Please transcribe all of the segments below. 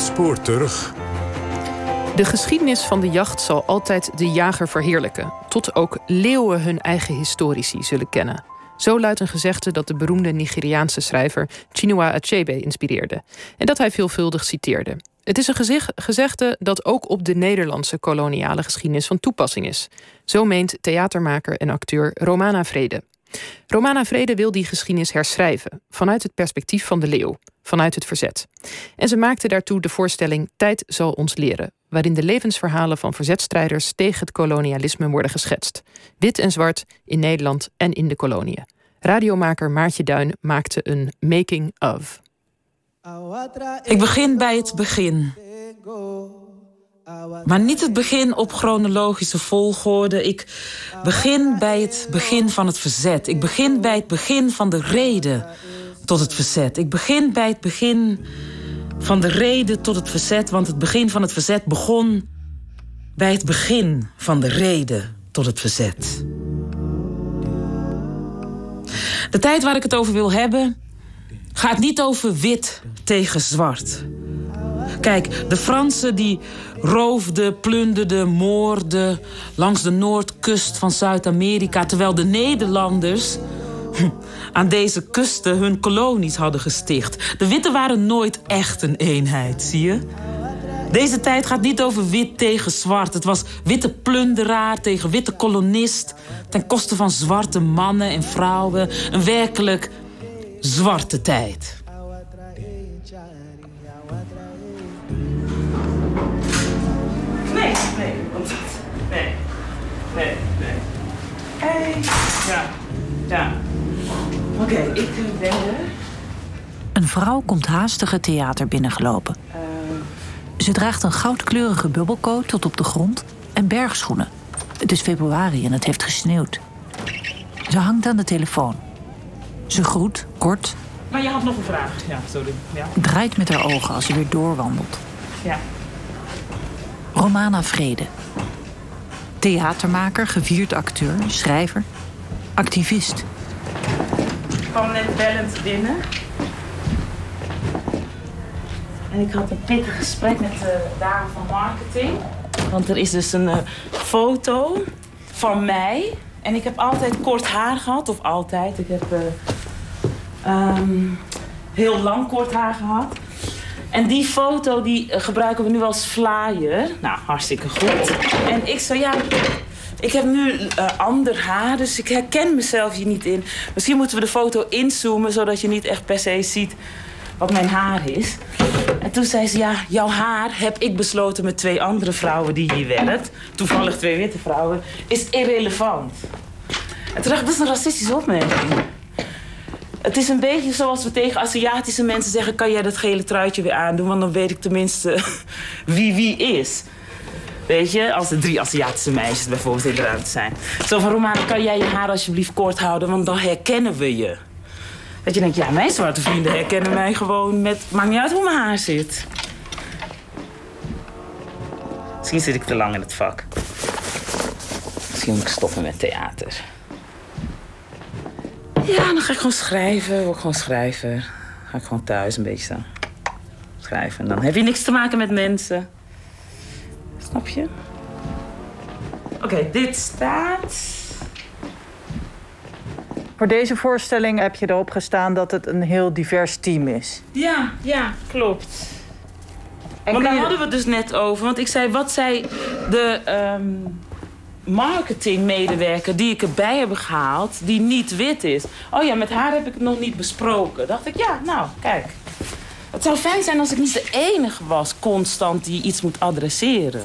spoor terug. De geschiedenis van de jacht zal altijd de jager verheerlijken, tot ook leeuwen hun eigen historici zullen kennen. Zo luidt een gezegde dat de beroemde Nigeriaanse schrijver Chinua Achebe inspireerde en dat hij veelvuldig citeerde. Het is een gezegde dat ook op de Nederlandse koloniale geschiedenis van toepassing is. Zo meent theatermaker en acteur Romana Vrede. Romana Vrede wil die geschiedenis herschrijven vanuit het perspectief van de leeuw, vanuit het verzet. En ze maakte daartoe de voorstelling Tijd zal ons leren, waarin de levensverhalen van verzetstrijders tegen het kolonialisme worden geschetst. Wit en zwart in Nederland en in de koloniën. Radiomaker Maartje Duin maakte een making of. Ik begin bij het begin. Maar niet het begin op chronologische volgorde. Ik begin bij het begin van het verzet. Ik begin bij het begin van de reden tot het verzet. Ik begin bij het begin van de reden tot het verzet. Want het begin van het verzet begon bij het begin van de reden tot het verzet. De tijd waar ik het over wil hebben gaat niet over wit tegen zwart. Kijk, de Fransen die roofden, plunderden, moorden langs de noordkust van Zuid-Amerika, terwijl de Nederlanders aan deze kusten hun kolonies hadden gesticht. De witte waren nooit echt een eenheid, zie je? Deze tijd gaat niet over wit tegen zwart. Het was witte plunderaar tegen witte kolonist. Ten koste van zwarte mannen en vrouwen. Een werkelijk zwarte tijd. Hey. Ja, ja. Oké, ik ben er. Een vrouw komt haastig het theater binnengelopen. Ze draagt een goudkleurige bubbelcoat tot op de grond en bergschoenen. Het is februari en het heeft gesneeuwd. Ze hangt aan de telefoon. Ze groet, kort. Maar je had nog een vraag. Ja, sorry. Ja. Draait met haar ogen als ze weer doorwandelt. Ja. Romana Vrede. Theatermaker, gevierd acteur, schrijver, activist. Ik kwam net bellend binnen. En ik had een pittig gesprek met de dame van marketing. Want er is dus een uh, foto van mij. En ik heb altijd kort haar gehad. Of altijd. Ik heb uh, um, heel lang kort haar gehad. En die foto die uh, gebruiken we nu als flyer. Nou, hartstikke goed. En ik zo, ja, ik heb nu uh, ander haar, dus ik herken mezelf hier niet in. Misschien moeten we de foto inzoomen, zodat je niet echt per se ziet wat mijn haar is. En toen zei ze, ja, jouw haar heb ik besloten met twee andere vrouwen die hier werkt. Toevallig twee witte vrouwen. Is irrelevant. En toen dacht ik, dat is een racistische opmerking. Het is een beetje zoals we tegen Aziatische mensen zeggen... kan jij dat gele truitje weer aandoen, want dan weet ik tenminste wie wie is. Weet je, als er drie Aziatische meisjes bijvoorbeeld in de ruimte zijn. Zo van, Romana, kan jij je haar alsjeblieft kort houden, want dan herkennen we je. Dat je denkt, ja, mijn zwarte vrienden herkennen mij gewoon met... Maakt niet uit hoe mijn haar zit. Misschien zit ik te lang in het vak. Misschien moet ik stoppen met theater. Ja, dan ga ik gewoon schrijven. Word ik gewoon schrijven. Ga ik gewoon thuis een beetje zo schrijven. En dan heb je niks te maken met mensen. Snap je? Oké, okay, dit staat... Voor deze voorstelling heb je erop gestaan dat het een heel divers team is. Ja, ja, klopt. En want daar je... hadden we het dus net over. Want ik zei, wat zei de um, marketingmedewerker die ik erbij heb gehaald... die niet wit is? Oh ja, met haar heb ik het nog niet besproken. Dacht ik, ja, nou, kijk. Het zou fijn zijn als ik niet de enige was constant die iets moet adresseren.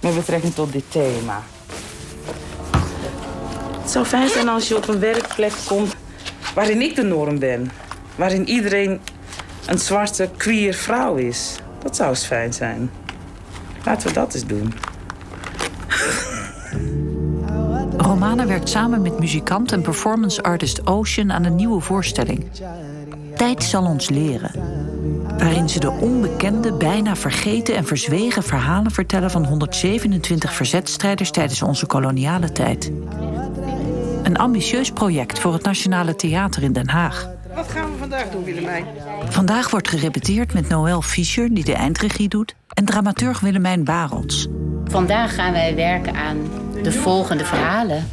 Met betrekking tot dit thema. Het zou fijn zijn als je op een werkplek komt waarin ik de norm ben. Waarin iedereen een zwarte queer vrouw is. Dat zou eens fijn zijn. Laten we dat eens doen. Romana werkt samen met muzikant en performance artist Ocean aan een nieuwe voorstelling. Tijd zal ons leren. Waarin ze de onbekende, bijna vergeten en verzwegen verhalen vertellen van 127 verzetstrijders tijdens onze koloniale tijd. Een ambitieus project voor het Nationale Theater in Den Haag. Wat gaan we vandaag doen, Willemijn? Vandaag wordt gerepeteerd met Noël Fischer, die de eindregie doet, en dramaturg Willemijn Barels. Vandaag gaan wij werken aan de volgende verhalen.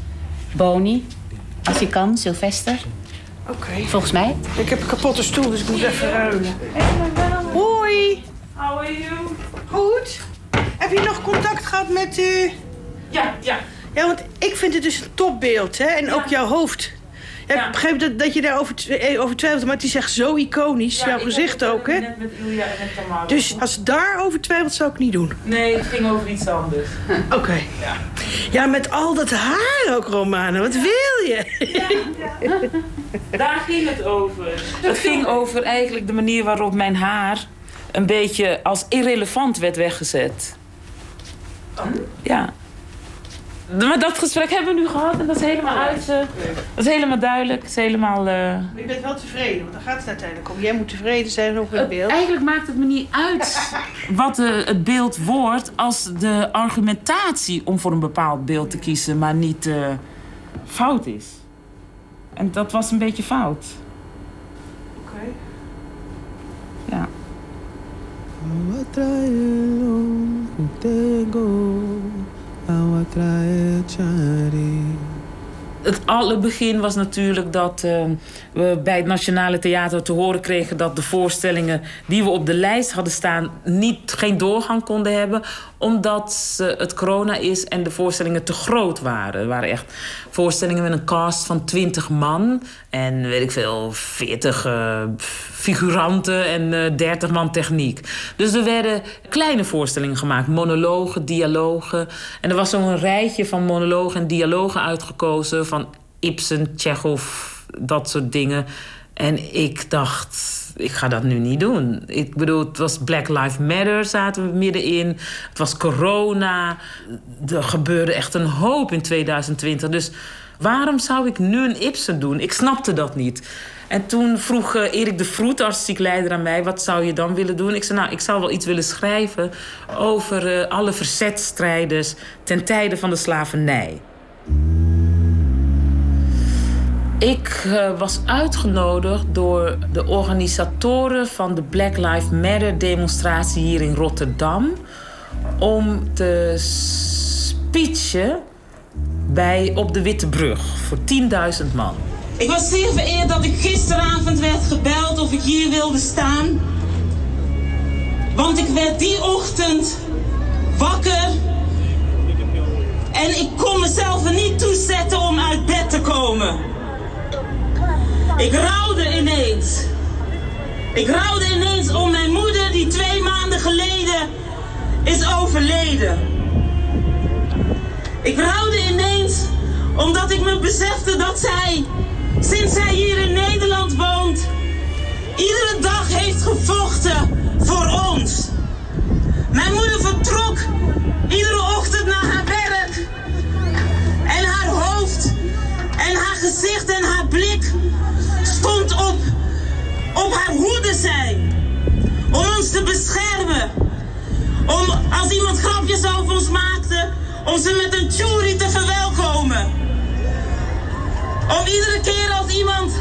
Boni, als je kan, Sylvester. Oké. Volgens mij. Ik heb een kapotte stoel, dus ik moet even ruilen. Hoi. How are you? Goed. Heb je nog contact gehad met... eh Ja, ja. Ja, want ik vind het dus een topbeeld, hè? En ook jouw hoofd. Ja, Ik Ja. begreep dat, dat je daarover eh, over twijfelt, maar het is echt zo iconisch. Ja, jouw gezicht heb het ook, hè? Net met Ilja en met Tamara. Dus als daarover twijfelt, zou ik niet doen. Nee, het ging over iets anders. Oké. Ja. Ja, met al dat haar ook, Romana. Wat wil je? Daar ging het over. Het ging over eigenlijk de manier waarop mijn haar een beetje als irrelevant werd weggezet. Ja. Maar dat gesprek hebben we nu gehad en dat is helemaal uit. eh, dat is helemaal duidelijk. Het is helemaal. eh, Je bent wel tevreden, want daar gaat het uiteindelijk om. Jij moet tevreden zijn over het beeld. Eigenlijk maakt het me niet uit wat eh, het beeld wordt als de argumentatie om voor een bepaald beeld te kiezen, maar niet eh, fout is. En dat was een beetje fout. Oké. Ja. Het alle begin was natuurlijk dat eh, we bij het Nationale Theater te horen kregen dat de voorstellingen die we op de lijst hadden staan niet, geen doorgang konden hebben. Omdat het corona is en de voorstellingen te groot waren. Waren echt voorstellingen met een cast van 20 man en weet ik veel, 40 eh, figuranten en eh 30 man techniek. Dus er werden kleine voorstellingen gemaakt, monologen, dialogen. En er was zo'n rijtje van monologen en dialogen uitgekozen van Ibsen, Tsjechov, dat soort dingen. En ik dacht, ik ga dat nu niet doen. Ik bedoel, het was Black Lives Matter, zaten we middenin. Het was corona. Er gebeurde echt een hoop in 2020. Dus waarom zou ik nu een Ibsen doen? Ik snapte dat niet. En toen vroeg eh, Erik de Vroet, artistiek leider, aan mij... wat zou je dan willen doen? Ik zei, nou, ik zou wel iets willen schrijven... over eh, alle verzetstrijders ten tijde van de slavernij. Ik eh, was uitgenodigd door de organisatoren van de Black Lives Matter demonstratie hier in Rotterdam om te speechen bij op de Witte Brug voor 10.000 man. Ik was zeer vereerd dat ik gisteravond werd gebeld of ik hier wilde staan. Want ik werd die ochtend wakker. En ik kon mezelf er niet toe zetten om uit bed te komen. Ik rouwde ineens. Ik rouwde ineens om mijn moeder die twee maanden geleden is overleden. Ik rouwde ineens omdat ik me besefte dat zij, sinds zij hier in Nederland woont, iedere dag heeft gevochten voor ons. Mijn moeder vertrok iedere ochtend naar haar werk. En haar hoofd en haar gezicht en haar blik Om ons te beschermen. Om als iemand grapjes over ons maakte, om ze met een tjuri te verwelkomen. Om iedere keer als iemand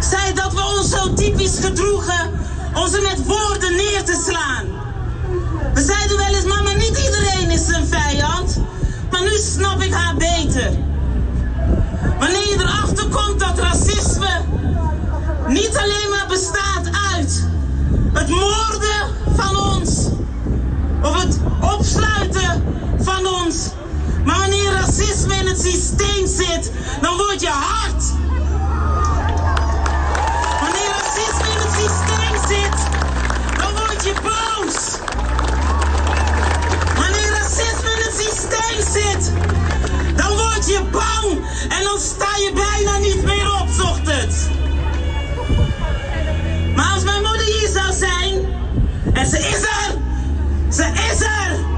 zei dat we ons zo typisch gedroegen, om ze met woorden neer te slaan. We zeiden wel eens, mama, niet iedereen is een vijand. Maar nu snap ik haar beter. Wanneer je erachter komt dat racisme niet alleen maar bestaat het moorden van ons, of het opsluiten van ons. Maar wanneer racisme in het systeem zit, dan word je hard. Wanneer racisme in het systeem zit, dan word je boos. Wanneer racisme in het systeem zit, dan word je bang en dan sta je bijna niet meer op en ze is er, ze is er.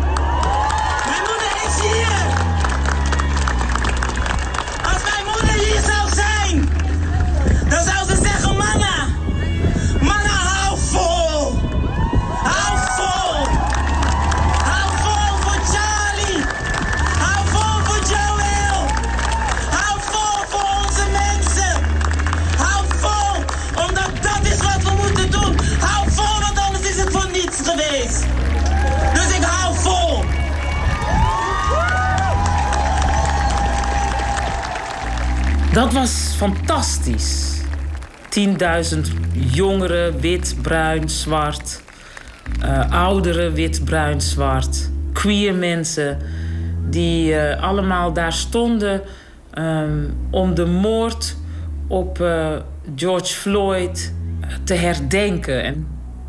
10.000 jongeren, wit, bruin, zwart. Uh, ouderen, wit, bruin, zwart. Queer mensen die uh, allemaal daar stonden um, om de moord op uh, George Floyd te herdenken. En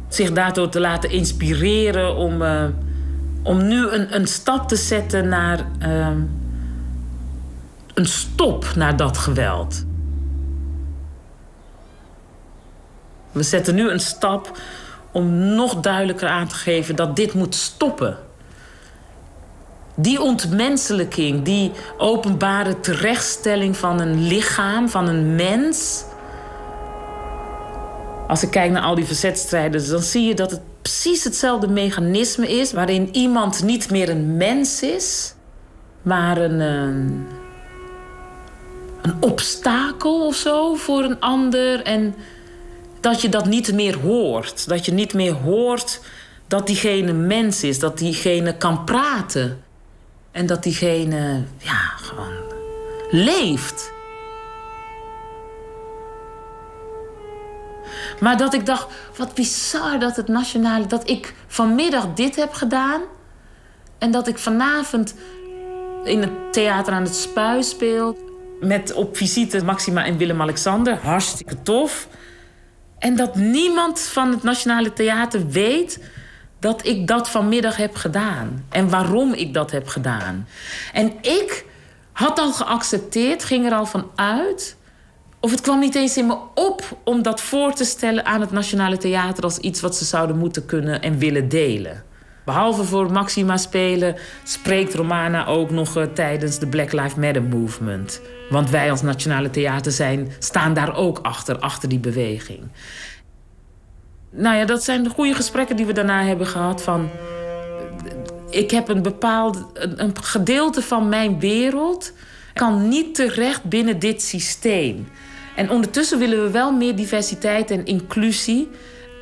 zich daardoor te laten inspireren om, om nu een, een stap te zetten naar ehm, een stop naar dat geweld. We zetten nu een stap om nog duidelijker aan te geven dat dit moet stoppen. Die ontmenselijking, die openbare terechtstelling van een lichaam, van een mens. Als ik kijk naar al die verzetstrijders, dan zie je dat het precies hetzelfde mechanisme is waarin iemand niet meer een mens is, maar een, een, een obstakel of zo voor een ander. En dat je dat niet meer hoort. Dat je niet meer hoort dat diegene mens is, dat diegene kan praten. En dat diegene, ja, gewoon leeft. Maar dat ik dacht, wat bizar dat het nationale... dat ik vanmiddag dit heb gedaan... en dat ik vanavond in het theater aan het Spui speel... met op visite Maxima en Willem-Alexander. Hartstikke tof. En dat niemand van het Nationale Theater weet dat ik dat vanmiddag heb gedaan. En waarom ik dat heb gedaan. En ik had al geaccepteerd, ging er al van uit. Of het kwam niet eens in me op om dat voor te stellen aan het Nationale Theater als iets wat ze zouden moeten kunnen en willen delen. Behalve voor Maxima spelen, spreekt Romana ook nog uh, tijdens de Black Lives Matter movement. Want wij als Nationale Theater zijn, staan daar ook achter, achter die beweging. Nou ja, dat zijn de goede gesprekken die we daarna hebben gehad. Van, ik heb een bepaald een gedeelte van mijn wereld kan niet terecht binnen dit systeem. En ondertussen willen we wel meer diversiteit en inclusie.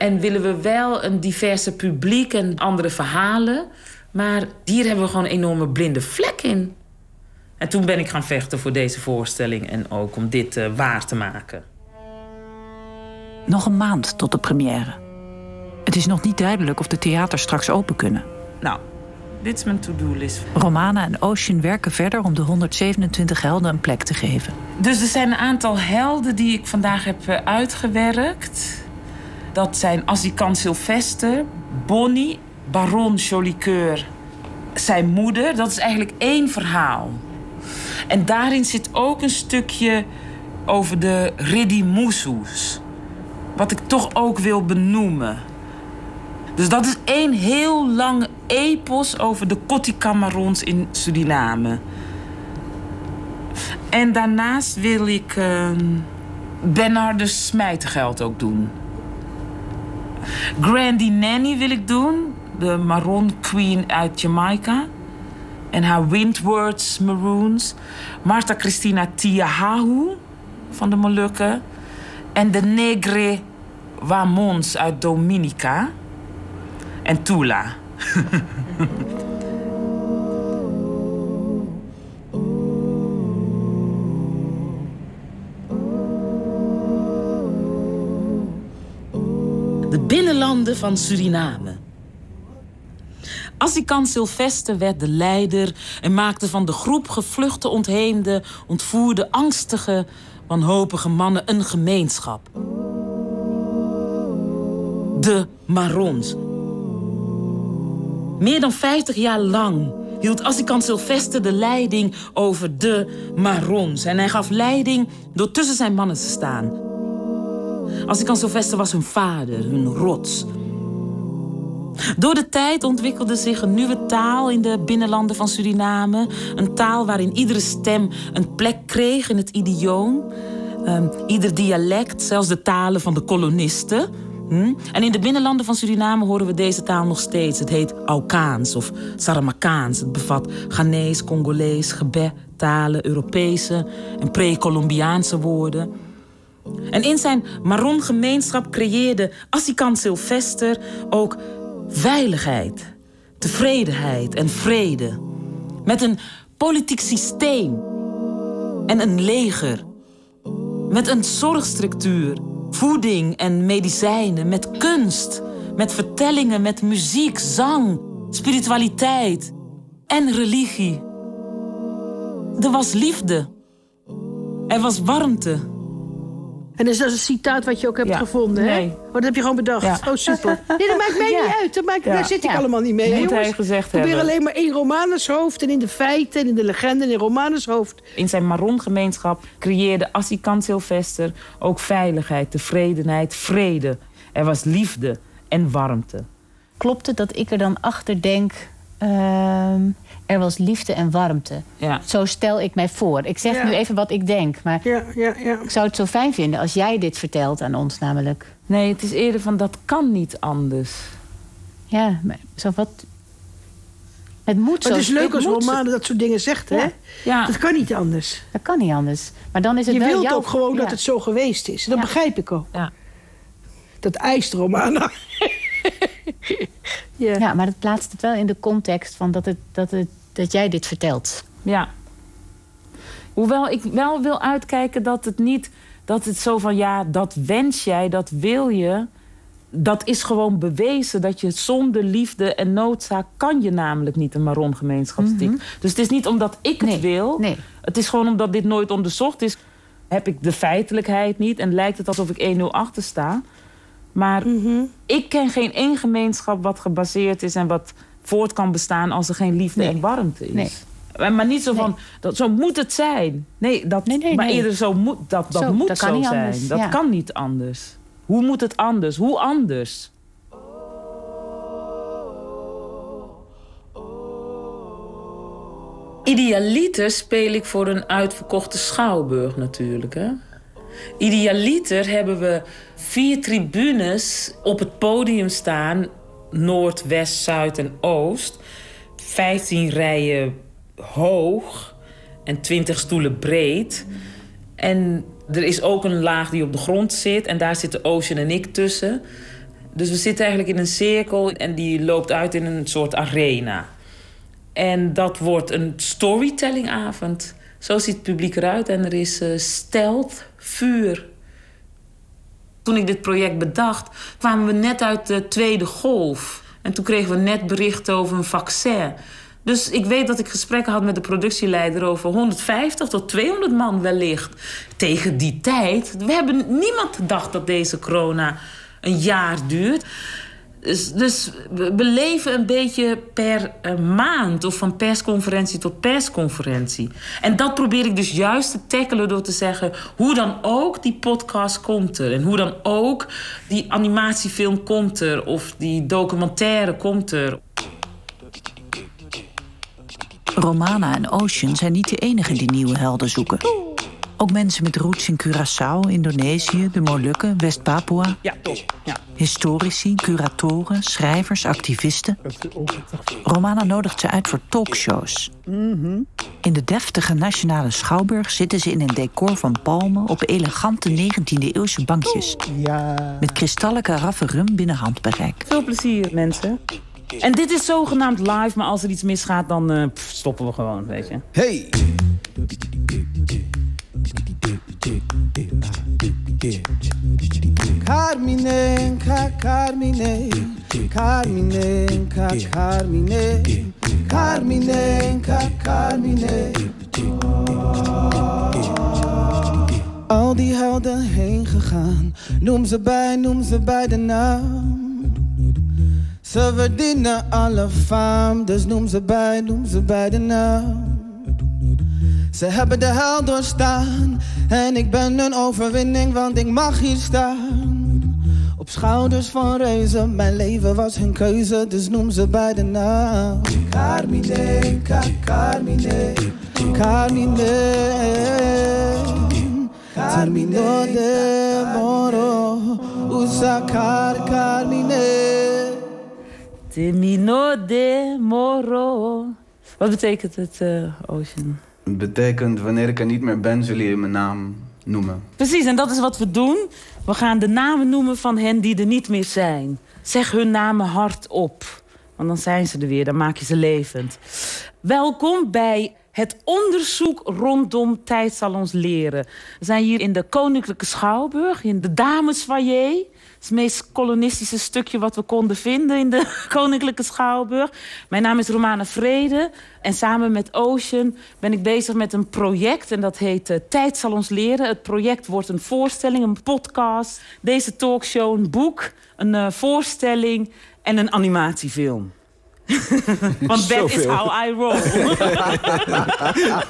En willen we wel een diverse publiek en andere verhalen. Maar hier hebben we gewoon een enorme blinde vlek in. En toen ben ik gaan vechten voor deze voorstelling en ook om dit uh, waar te maken. Nog een maand tot de première. Het is nog niet duidelijk of de theaters straks open kunnen. Nou, dit is mijn to-do-list. Romana en Ocean werken verder om de 127 helden een plek te geven. Dus er zijn een aantal helden die ik vandaag heb eh, uitgewerkt. Dat zijn Azikant Sylvester, Bonnie, Baron Jolicoeur, zijn moeder. Dat is eigenlijk één verhaal. En daarin zit ook een stukje over de Ridimusus. Wat ik toch ook wil benoemen. Dus dat is één heel lang epos over de Kotti-Camarons in Suriname. En daarnaast wil ik uh, Bernardus Smijtengeld ook doen. Grandy Nanny wil ik doen. De Maron Queen uit Jamaica. En haar Windwards Maroons. Marta Christina Tiahahu van de Molukken. En de Negre Wamons uit Dominica. En Tula. van Suriname. Assikant Sylvester werd de leider en maakte van de groep gevluchte ontheemde, ontvoerde, angstige, wanhopige mannen een gemeenschap. De Marons. Meer dan 50 jaar lang hield Sylvester de leiding over de Marons. En hij gaf leiding door tussen zijn mannen te staan. Assikant Sylvester was hun vader, hun rots. Door de tijd ontwikkelde zich een nieuwe taal in de binnenlanden van Suriname. Een taal waarin iedere stem een plek kreeg in het idioom. Um, ieder dialect, zelfs de talen van de kolonisten. Hm? En in de binnenlanden van Suriname horen we deze taal nog steeds. Het heet Aukaans of Saramakaans. Het bevat Ghanese, Congolees, Gebet, talen, Europese en pre-Columbiaanse woorden. En in zijn Maron-gemeenschap creëerde Assikant Sylvester ook veiligheid, tevredenheid en vrede. Met een politiek systeem en een leger Met een zorgstructuur, voeding en medicijnen, met kunst, met vertellingen, met muziek, zang, spiritualiteit en religie. Er was liefde. Er was warmte. En is dat een citaat wat je ook hebt Ja. gevonden, hè? Nee. Oh, dat heb je gewoon bedacht. Ja. Oh, super. Nee, dat maakt mij Ja. niet uit. Dat maakt, Ja. Daar zit ik Ja. allemaal niet mee, hè, Moet hij gezegd Ik probeer hebben. alleen maar in Romanus hoofd en in de feiten en in de legende en in Romanus hoofd. In zijn Maron-gemeenschap creëerde Assikant Sylvester ook veiligheid, tevredenheid, vrede. Er was liefde en warmte. Klopt het dat ik er dan achter denk... ehm, er was liefde en warmte. Ja. Zo stel ik mij voor. Ik zeg Ja. nu even wat ik denk. Maar Ja, ja, ja. ik zou het zo fijn vinden als jij dit vertelt aan ons namelijk. Nee, het is eerder van dat kan niet anders. Ja, maar zo wat... Het moet Maar zo. het is leuk als Romane dat soort dingen zegt, hè? Ja. Dat kan niet anders. Dat kan niet anders. Maar dan is het Je wel wilt jouw- ook gewoon ja. dat het zo geweest is. Dat Ja. begrijp ik ook. Ja. Dat eist Romana. ja. Ja, maar dat plaatst het wel in de context van dat, het, dat, het, dat jij dit vertelt. ja. Hoewel ik wel wil uitkijken dat het niet... dat het zo van, ja, dat wens jij, dat wil je... dat is gewoon bewezen dat je zonder liefde en noodzaak... kan je namelijk niet een Maron-gemeenschap stichten. Dus het is niet omdat ik het wil... nee. Het is gewoon omdat dit nooit onderzocht is... heb ik de feitelijkheid niet en lijkt het alsof ik 1-0 achter sta. Maar ik ken geen één gemeenschap wat gebaseerd is... en wat voort kan bestaan als er geen liefde Nee. en warmte is. Nee. Maar maar niet zo Nee. van, dat, zo moet het zijn. Nee, dat, Nee, nee, maar nee. eerder zo moet, dat, dat Zo, moet dat kan zo zijn. anders, Dat ja. kan niet anders. Hoe moet het anders? Hoe anders? Idealiter speel ik voor een uitverkochte schouwburg natuurlijk. Hè? Idealiter hebben we vier tribunes op het podium staan. Noord, West, Zuid en Oost. 15 rijen hoog en 20 stoelen breed. En er is ook een laag die op de grond zit. En daar zitten Ocean en ik tussen. Dus we zitten eigenlijk in een cirkel en die loopt uit in een soort arena. En dat wordt een storytellingavond. Zo ziet het publiek eruit. En er is eh stealth, vuur. Toen ik dit project bedacht, kwamen we net uit de tweede golf. En toen kregen we net bericht over een vaccin. Dus ik weet dat ik gesprekken had met de productieleider over 150 tot 200 man wellicht. Tegen die tijd. We hebben niemand gedacht dat deze corona een jaar duurt. Dus, dus we leven een beetje per eh, maand of van persconferentie tot persconferentie. En dat probeer ik dus juist te tackelen door te zeggen... hoe dan ook die podcast komt er. En hoe dan ook die animatiefilm komt er. Of die documentaire komt er. Romana en Ocean zijn niet de enigen die nieuwe helden zoeken. Ook mensen met roots in Curaçao, Indonesië, de Molukken, West-Papua. Ja, top. Ja. Historici, curatoren, schrijvers, activisten. Romana nodigt ze uit voor talkshows. In de deftige Nationale Schouwburg zitten ze in een decor van palmen op elegante 19e-eeuwse bankjes. Ja. Met kristallen karaffen rum binnen handbereik. Veel plezier, mensen. En dit is zogenaamd live, maar als er iets misgaat, dan eh, pff, stoppen we gewoon, weet je. Hey. Carmine, ca Carmine, Carmine, ca Carmine, Carmine, ca Carmine. Al die helden heen gegaan, noem ze bij, noem ze bij de naam. Ze verdienen alle faam, dus noem ze bij, noem ze bij de naam. Ze hebben de hel doorstaan en ik ben een overwinning, want ik mag hier staan. Op schouders van reuzen, mijn leven was hun keuze, dus noem ze bij de naam. Carmine, ca Carmine, Carmine, Carmine de Moro, usa car Carmine. Termino de moro. Wat betekent het, eh, Ocean? Betekent, wanneer ik er niet meer ben, zullen jullie mijn naam noemen. Precies, en dat is wat we doen. We gaan de namen noemen van hen die er niet meer zijn. Zeg hun namen hardop. Want dan zijn ze er weer, dan maak je ze levend. Welkom bij het onderzoek rondom tijdsalons leren. We zijn hier in de Koninklijke Schouwburg, in de Damesfoyer. Het meest kolonistische stukje wat we konden vinden in de Koninklijke Schouwburg. Mijn naam is Romane Vrede en samen met Ocean ben ik bezig met een project. En dat heet uh, Tijdsalons Leren. Het project wordt een voorstelling, een podcast, deze talkshow, een boek, een uh, voorstelling en een animatiefilm. Want that is how I roll.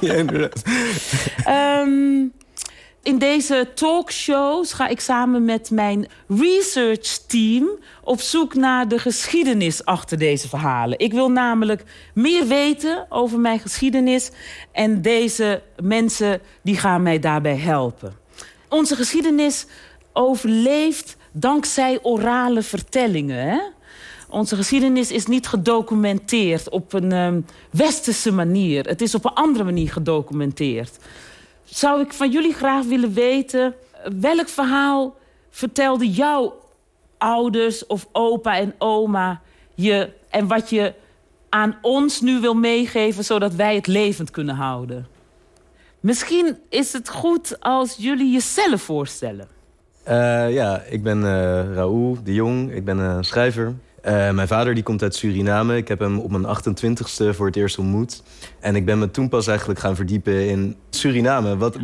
ja, inderdaad. Um, in deze talkshows ga ik samen met mijn research team op zoek naar de geschiedenis achter deze verhalen. Ik wil namelijk meer weten over mijn geschiedenis en deze mensen die gaan mij daarbij helpen. Onze geschiedenis overleeft dankzij orale vertellingen. Hè? Onze geschiedenis is niet gedocumenteerd op een um, westerse manier. Het is op een andere manier gedocumenteerd zou ik van jullie graag willen weten... welk verhaal vertelde jouw ouders of opa en oma je... en wat je aan ons nu wil meegeven... zodat wij het levend kunnen houden? Misschien is het goed als jullie jezelf voorstellen. Uh, ja, ik ben uh, Raoul de Jong. Ik ben een schrijver. Uh, mijn vader die komt uit Suriname. Ik heb hem op mijn 28ste voor het eerst ontmoet. En ik ben me toen pas eigenlijk gaan verdiepen in Suriname. Wat,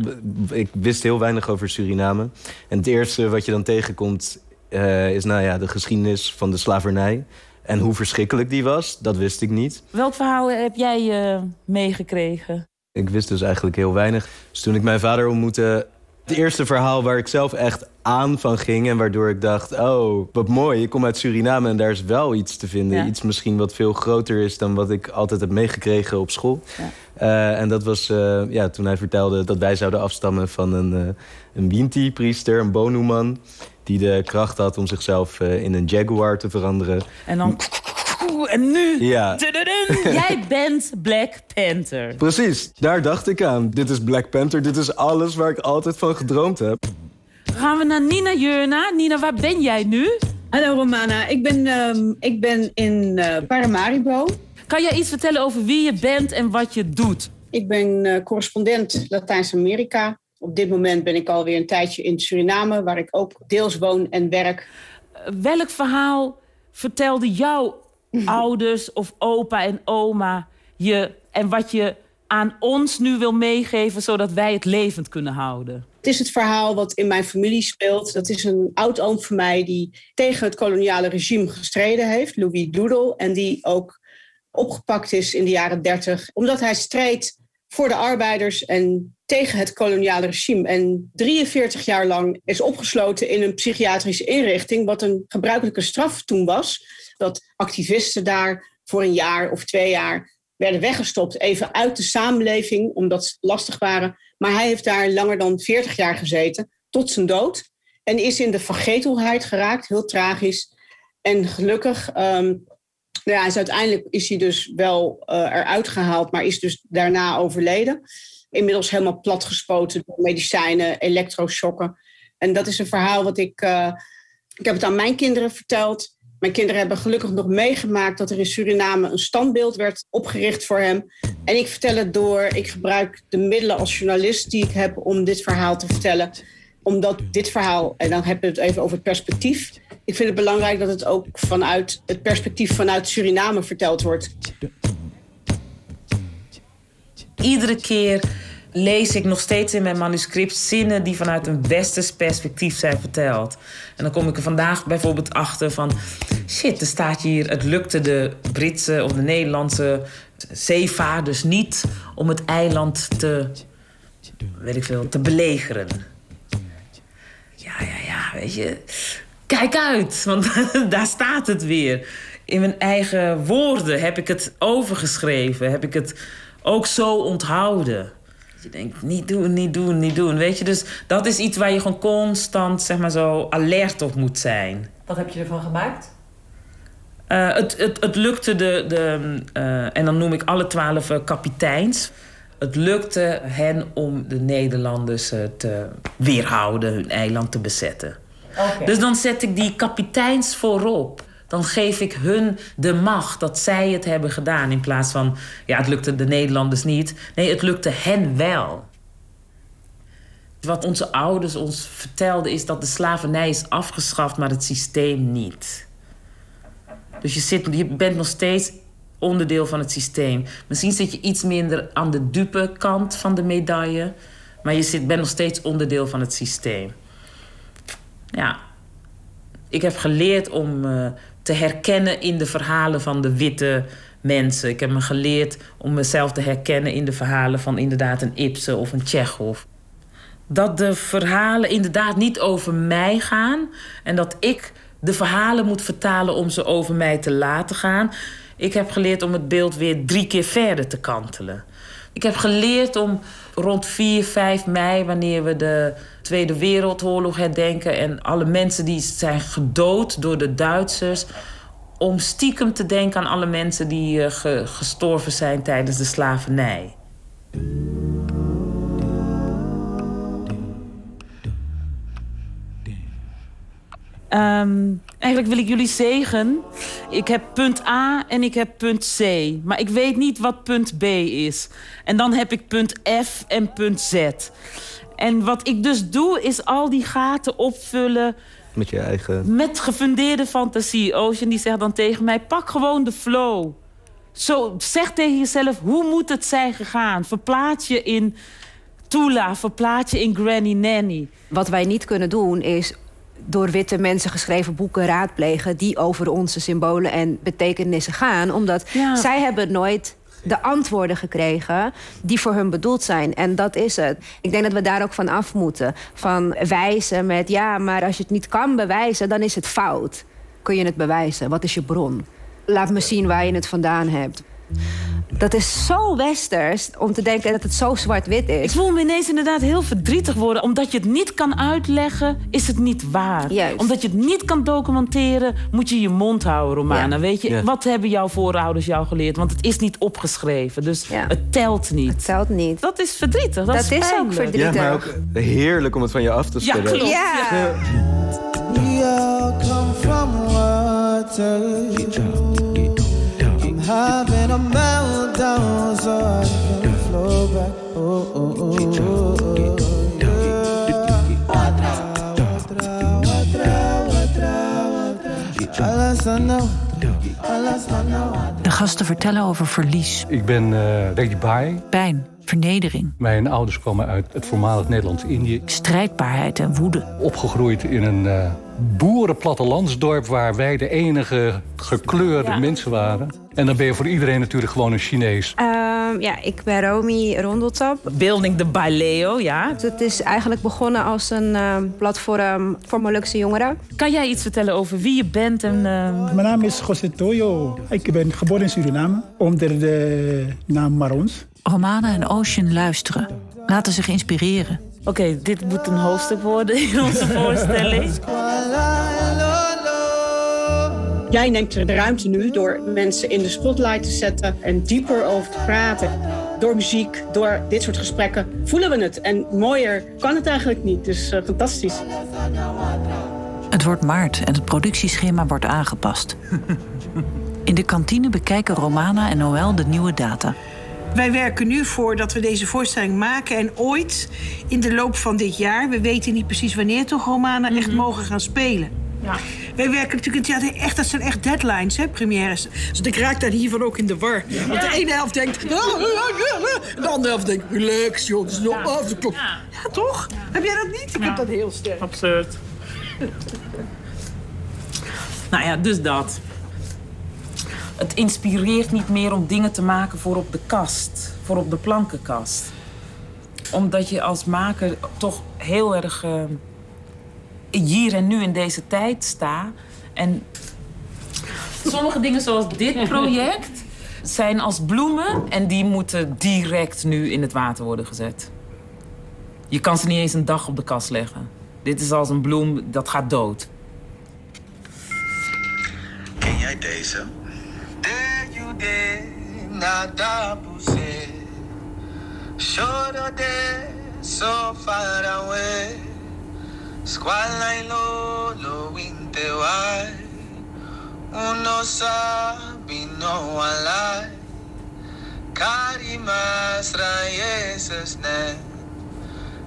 ik wist heel weinig over Suriname. En het eerste wat je dan tegenkomt uh, is nou ja, de geschiedenis van de slavernij. En hoe verschrikkelijk die was, dat wist ik niet. Welk verhaal heb jij uh, meegekregen? Ik wist dus eigenlijk heel weinig. Dus toen ik mijn vader ontmoette, het eerste verhaal waar ik zelf echt aan van ging... en waardoor ik dacht, oh, wat mooi, ik kom uit Suriname... en daar is wel iets te vinden. Ja. Iets misschien wat veel groter is dan wat ik altijd heb meegekregen op school. Ja. Uh, en dat was uh, ja, toen hij vertelde dat wij zouden afstammen van een, uh, een Winti-priester, een Bonuman... die de kracht had om zichzelf in een jaguar te veranderen. En dan... En nu, ja. jij bent Black Panther. Precies, daar dacht ik aan. Dit is Black Panther, dit is alles waar ik altijd van gedroomd heb. Gaan we naar Nina Jurna. Nina, waar ben jij nu? Hallo Romana, ik ben, um, ik ben in uh, Paramaribo. Kan jij iets vertellen over wie je bent en wat je doet? Ik ben uh, correspondent Latijns-Amerika. Op dit moment ben ik alweer een tijdje in Suriname, waar ik ook deels woon en werk. Uh, welk verhaal vertelde jouw ouders of opa en oma je en wat je aan ons nu wil meegeven, zodat wij het levend kunnen houden? Het is het verhaal wat in mijn familie speelt. Dat is een oud-oom van mij die tegen het koloniale regime gestreden heeft, Louis Doodle. En die ook opgepakt is in de jaren 30, omdat hij strijdt voor de arbeiders en tegen het koloniale regime. En 43 jaar lang is opgesloten in een psychiatrische inrichting, wat een gebruikelijke straf toen was. Dat activisten daar voor een jaar of twee jaar werden weggestopt, even uit de samenleving, omdat ze lastig waren. Maar hij heeft daar langer dan 40 jaar gezeten, tot zijn dood. En is in de vergetelheid geraakt, heel tragisch. En gelukkig, um, nou ja, is uiteindelijk is hij dus wel uh, eruit gehaald, maar is dus daarna overleden. Inmiddels helemaal platgespoten door medicijnen, elektroshokken. En dat is een verhaal wat ik. Uh, ik heb het aan mijn kinderen verteld. Mijn kinderen hebben gelukkig nog meegemaakt dat er in Suriname een standbeeld werd opgericht voor hem. En ik vertel het door. Ik gebruik de middelen als journalist die ik heb om dit verhaal te vertellen. Omdat dit verhaal, en dan hebben we het even over het perspectief. Ik vind het belangrijk dat het ook vanuit het perspectief vanuit Suriname verteld wordt. Iedere keer lees ik nog steeds in mijn manuscript zinnen die vanuit een westers perspectief zijn verteld. En dan kom ik er vandaag bijvoorbeeld achter van... shit, er staat hier... het lukte de Britse of de Nederlandse zeevaarders niet... om het eiland te, weet ik veel, te belegeren. Ja, ja, ja, weet je... Kijk uit, want daar staat het weer. In mijn eigen woorden heb ik het overgeschreven. Heb ik het ook zo onthouden. Je denkt, niet doen, niet doen, niet doen. Weet je, dus dat is iets waar je gewoon constant, zeg maar zo, alert op moet zijn. Wat heb je ervan gemaakt? Uh, het, het, het lukte de, de uh, en dan noem ik alle twaalf uh, kapiteins. Het lukte hen om de Nederlanders te weerhouden, hun eiland te bezetten. Okay. Dus dan zet ik die kapiteins voorop. Dan geef ik hun de macht dat zij het hebben gedaan. In plaats van, ja, het lukte de Nederlanders niet. Nee, het lukte hen wel. Wat onze ouders ons vertelden is dat de slavernij is afgeschaft, maar het systeem niet. Dus je, zit, je bent nog steeds onderdeel van het systeem. Misschien zit je iets minder aan de dupe kant van de medaille, maar je zit, bent nog steeds onderdeel van het systeem. Ja, ik heb geleerd om uh, te herkennen in de verhalen van de witte mensen. Ik heb me geleerd om mezelf te herkennen in de verhalen van inderdaad een Ibsen of een Tsjechov. Dat de verhalen inderdaad niet over mij gaan en dat ik de verhalen moet vertalen om ze over mij te laten gaan. Ik heb geleerd om het beeld weer drie keer verder te kantelen. Ik heb geleerd om rond 4, 5 mei, wanneer we de Tweede Wereldoorlog herdenken en alle mensen die zijn gedood door de Duitsers, om stiekem te denken aan alle mensen die uh, gestorven zijn tijdens de slavernij. Um, eigenlijk wil ik jullie zeggen. Ik heb punt A en ik heb punt C. Maar ik weet niet wat punt B is. En dan heb ik punt F en punt Z. En wat ik dus doe, is al die gaten opvullen. Met je eigen. Met gefundeerde fantasie. Ocean die zegt dan tegen mij: pak gewoon de flow. Zo, zeg tegen jezelf: hoe moet het zijn gegaan? Verplaats je in Tula, verplaats je in Granny Nanny. Wat wij niet kunnen doen is door witte mensen geschreven boeken raadplegen... die over onze symbolen en betekenissen gaan. Omdat zij hebben nooit de antwoorden gekregen die voor hun bedoeld zijn. En dat is het. Ik denk dat we daar ook van af moeten. Van wijzen met, ja, maar als je het niet kan bewijzen... dan is het fout. Kun je het bewijzen? Wat is je bron? Laat me zien waar je het vandaan hebt. Dat is zo westers om te denken dat het zo zwart-wit is. Ik voel me ineens inderdaad heel verdrietig worden. Omdat je het niet kan uitleggen, is het niet waar. Juist. Omdat je het niet kan documenteren, moet je je mond houden, Romana. Weet je, wat hebben jouw voorouders jou geleerd? Want het is niet opgeschreven, dus het telt niet. Het telt niet. Dat is verdrietig, dat, dat is, ook verdrietig. Ja, maar ook heerlijk om het van je af te schudden. Ja, klopt. Ja. We all come from water. Having a meltdown so I can flow back. Oh, oh, oh, oh, oh. De gasten vertellen over verlies. Ik ben uh, Reggie Bai. Pijn, vernedering. Mijn ouders komen uit het voormalig Nederlands-Indië. Strijdbaarheid en woede. Opgegroeid in een uh, boerenplattelandsdorp... waar wij de enige gekleurde mensen waren. En dan ben je voor iedereen natuurlijk gewoon een Chinees. Uh, ja, ik ben Romy Rondeltap. Building de Baileo, ja. Het is eigenlijk begonnen als een uh, platform voor Molukse jongeren. Kan jij iets vertellen over wie je bent? En, uh... Mijn naam is José Toyo. Ik ben geboren in Suriname onder de naam Marons. Romana en Ocean luisteren. Laten zich inspireren. Oké, okay, dit moet een hoofdstuk worden in onze voorstelling. Jij neemt de ruimte nu door mensen in de spotlight te zetten en dieper over te praten. Door muziek, door dit soort gesprekken voelen we het. En mooier kan het eigenlijk niet. Dus uh, fantastisch. Het wordt maart en het productieschema wordt aangepast. In de kantine bekijken Romana en Noël de nieuwe data. Wij werken nu voor dat we deze voorstelling maken. En ooit, in de loop van dit jaar... we weten niet precies wanneer toch, Romana, echt mogen gaan spelen. Ja. Wij werken natuurlijk in het theater echt, dat zijn echt deadlines, hè, premières. Dus ik raak daar hiervan ook in de war. Want de ene helft denkt... De andere helft denkt, relax joh, het is nog af de klok. Ja, toch? Heb jij dat niet? Ik heb dat heel sterk. Absurd. nou ja, dus dat. Het inspireert niet meer om dingen te maken voor op de kast. Voor op de plankenkast. Omdat je als maker toch heel erg... Uh, hier en nu in deze tijd sta. En sommige dingen zoals dit project zijn als bloemen en die moeten direct nu in het water worden gezet. Je kan ze niet eens een dag op de kast leggen. Dit is als een bloem, dat gaat dood. Ken jij deze? so far away. Squalla in lo winte wai no sabe, no alai. Karimas raíces ne.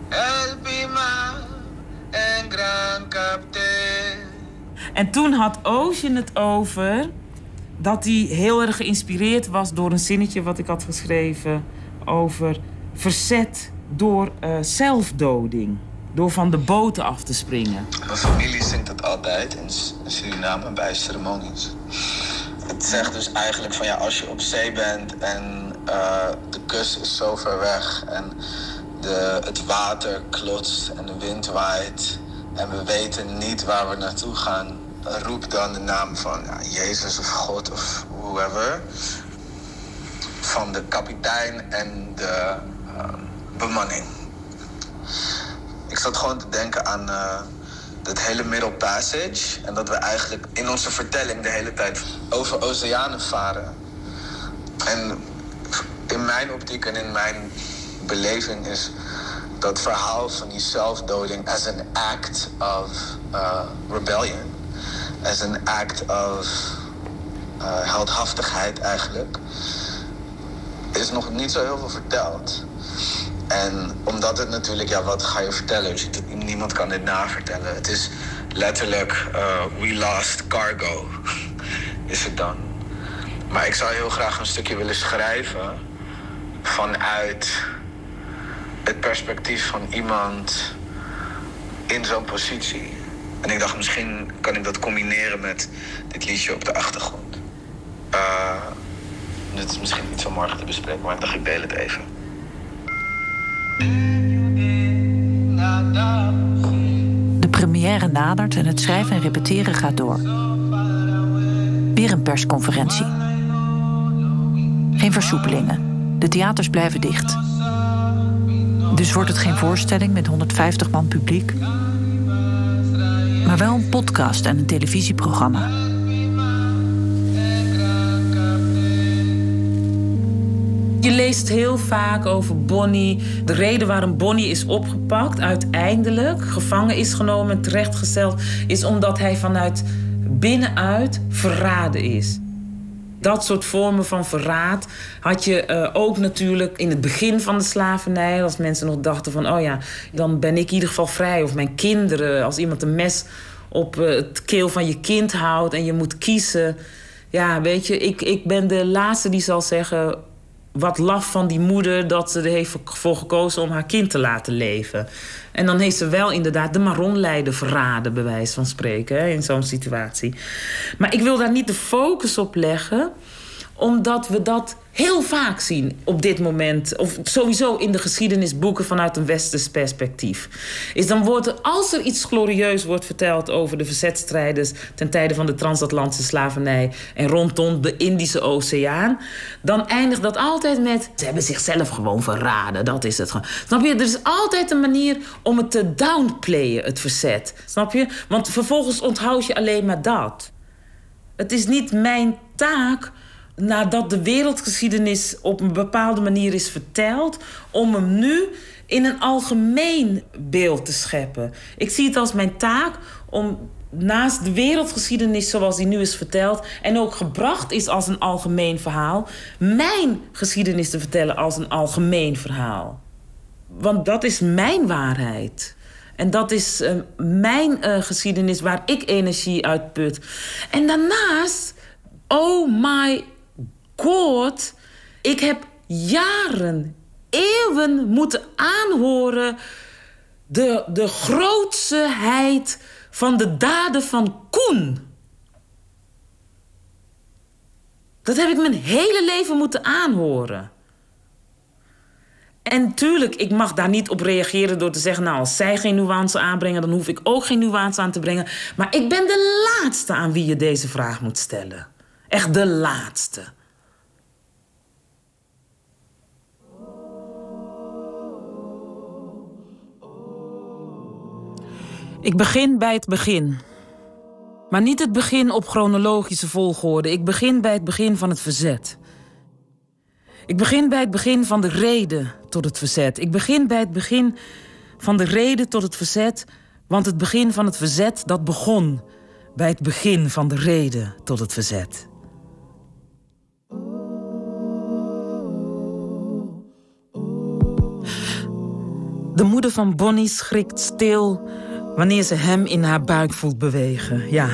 El pima en gran capte. En toen had Ocean het over dat hij heel erg geïnspireerd was door een zinnetje wat ik had geschreven over verzet door eh, zelfdoding. Door van de boten af te springen. Mijn familie zingt het altijd in Suriname bij ceremonies. Het zegt dus eigenlijk van ja, als je op zee bent en eh, de kust is zo ver weg en de, het water klotst en de wind waait en we weten niet waar we naartoe gaan, roep dan de naam van Jezus of God of whoever. Van de kapitein en de eh, bemanning. Ik zat gewoon te denken aan eh dat hele Middle Passage. En dat we eigenlijk in onze vertelling de hele tijd over oceanen varen. En in mijn optiek en in mijn beleving is dat verhaal van die zelfdoding as an act of uh, rebellion. As an act of uh, heldhaftigheid eigenlijk. Is nog niet zo heel veel verteld. En omdat het natuurlijk, ja, wat ga je vertellen? Dus niemand kan dit navertellen. Het is letterlijk, uh, we lost cargo, is het dan. Maar ik zou heel graag een stukje willen schrijven vanuit het perspectief van iemand in zo'n positie. En ik dacht, misschien kan ik dat combineren met dit liedje op de achtergrond. Uh, dit is misschien niet zo morgen te bespreken, maar ik dacht, ik deel het even. De première nadert en het schrijven en repeteren gaat door. Weer een persconferentie. Geen versoepelingen. De theaters blijven dicht. Dus wordt het geen voorstelling met 150 man publiek. Maar wel een podcast en een televisieprogramma. Je leest heel vaak over Bonnie. De reden waarom Bonnie is opgepakt, uiteindelijk gevangen is genomen en terechtgesteld, is omdat hij vanuit binnenuit verraden is. Dat soort vormen van verraad had je eh, ook natuurlijk in het begin van de slavernij. Als mensen nog dachten van, oh ja, dan ben ik in ieder geval vrij. Of mijn kinderen, als iemand een mes op eh, het keel van je kind houdt en je moet kiezen. Ja, weet je, ik, ik ben de laatste die zal zeggen... wat laf van die moeder dat ze er heeft voor gekozen om haar kind te laten leven. En dan heeft ze wel inderdaad de maronleider verraden, bij wijze van spreken, in zo'n situatie. Maar ik wil daar niet de focus op leggen, omdat we dat heel vaak zien op dit moment. Of sowieso in de geschiedenisboeken vanuit een westers perspectief. Is dan wordt er, als er iets glorieus wordt verteld over de verzetstrijders ten tijde van de transatlantische slavernij en rondom de Indische Oceaan, dan eindigt dat altijd met ze hebben zichzelf gewoon verraden. Dat is het gewoon. Snap je? Er is altijd een manier om het te downplayen, het verzet. Snap je? Want vervolgens onthoud je alleen maar dat. Het is niet mijn taak nadat de wereldgeschiedenis op een bepaalde manier is verteld, om hem nu in een algemeen beeld te scheppen. Ik zie het als mijn taak om naast de wereldgeschiedenis zoals die nu is verteld en ook gebracht is als een algemeen verhaal, mijn geschiedenis te vertellen als een algemeen verhaal. Want dat is mijn waarheid. En dat is uh, mijn uh, geschiedenis waar ik energie uit put. En daarnaast, oh my ik heb jaren, eeuwen moeten aanhoren de, de grootsheid van de daden van Koen. Dat heb ik mijn hele leven moeten aanhoren. En tuurlijk, ik mag daar niet op reageren door te zeggen... nou, als zij geen nuance aanbrengen, dan hoef ik ook geen nuance aan te brengen. Maar ik ben de laatste aan wie je deze vraag moet stellen. Echt de laatste. Ik begin bij het begin. Maar niet het begin op chronologische volgorde. Ik begin bij het begin van het verzet. Ik begin bij het begin van de reden tot het verzet. Ik begin bij het begin van de reden tot het verzet, want het begin van het verzet dat begon bij het begin van de reden tot het verzet. De moeder van Bonnie schrikt stil wanneer ze hem in haar buik voelt bewegen. Ja,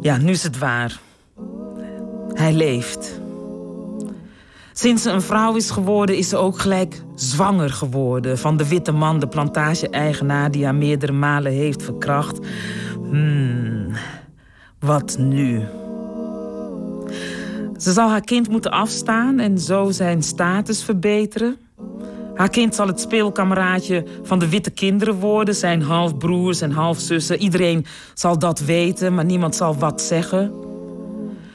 ja, nu is het waar. Hij leeft. Sinds ze een vrouw is geworden, is ze ook gelijk zwanger geworden. Van de witte man, de plantage-eigenaar die haar meerdere malen heeft verkracht. Hmm, wat nu? Ze zal haar kind moeten afstaan en zo zijn status verbeteren. Haar kind zal het speelkameraadje van de witte kinderen worden, zijn halfbroers en halfzussen. Iedereen zal dat weten, maar niemand zal wat zeggen.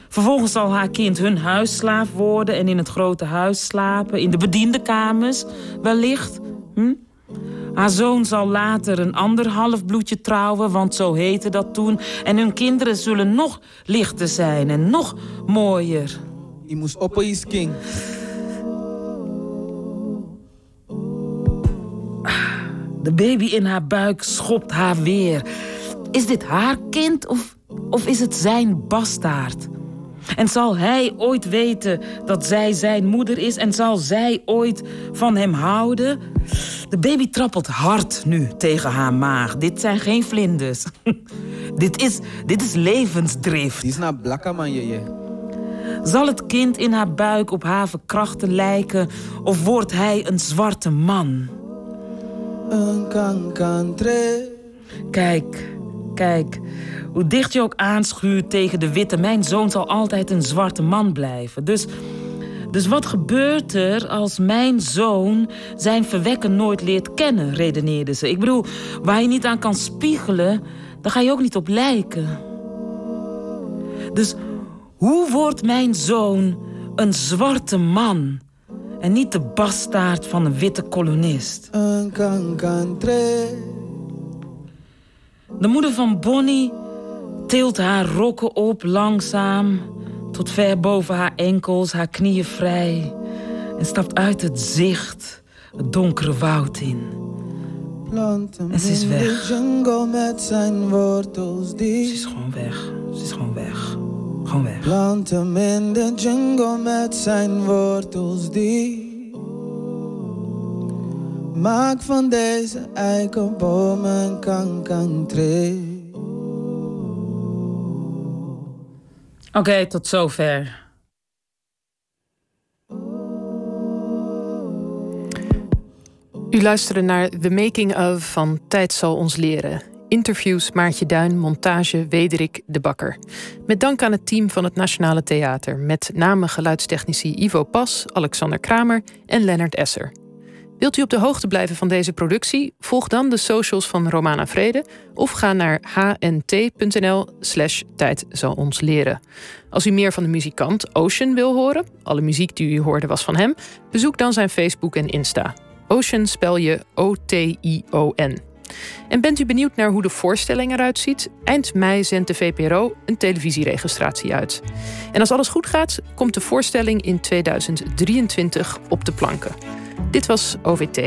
Vervolgens zal haar kind hun huisslaaf worden en in het grote huis slapen, in de bediendenkamers wellicht. Hm? Haar zoon zal later een ander halfbloedje trouwen, want zo heette dat toen. En hun kinderen zullen nog lichter zijn en nog mooier. Je moest op king. De baby in haar buik schopt haar weer. Is dit haar kind of, of is het zijn bastaard? En zal hij ooit weten dat zij zijn moeder is? En zal zij ooit van hem houden? De baby trappelt hard nu tegen haar maag. Dit zijn geen vlinders. dit, is, dit is levensdrift. Die is naar blakke man, je. Zal het kind in haar buik op haar verkrachten lijken? Of wordt hij een zwarte man? Kijk, kijk. Hoe dicht je ook aanschuurt tegen de witte... mijn zoon zal altijd een zwarte man blijven. Dus, dus wat gebeurt er als mijn zoon zijn verwekken nooit leert kennen... redeneerde ze. Ik bedoel, waar je niet aan kan spiegelen... dan ga je ook niet op lijken. Dus hoe wordt mijn zoon een zwarte man... en niet de bastaard van een witte kolonist? De moeder van Bonnie tilt haar rokken op langzaam... tot ver boven haar enkels, haar knieën vrij... en stapt uit het zicht, het donkere woud in. En ze is weg. Ze is gewoon weg. Ze is gewoon weg. Gewoon weg. Plant hem in de jungle met zijn wortels die... Maak van deze eikenboom een kankantree. Oké, tot zover. U luisterde naar The Making of van Tijd zal ons leren. Interviews Maartje Duin, montage Wederik de Bakker. Met dank aan het team van het Nationale Theater... met name geluidstechnici Ivo Pas, Alexander Kramer en Lennart Esser. Wilt u op de hoogte blijven van deze productie? Volg dan de socials van Romana Vrede of ga naar hnt.nl slash tijd zal ons leren. Als u meer van de muzikant Ocean wil horen, alle muziek die u hoorde was van hem, bezoek dan zijn Facebook en Insta. Ocean spel je O-T-I-O-N. En bent u benieuwd naar hoe de voorstelling eruit ziet? Eind mei zendt de VPRO een televisieregistratie uit. En als alles goed gaat, komt de voorstelling in 2023 op de planken. Dit was OVT.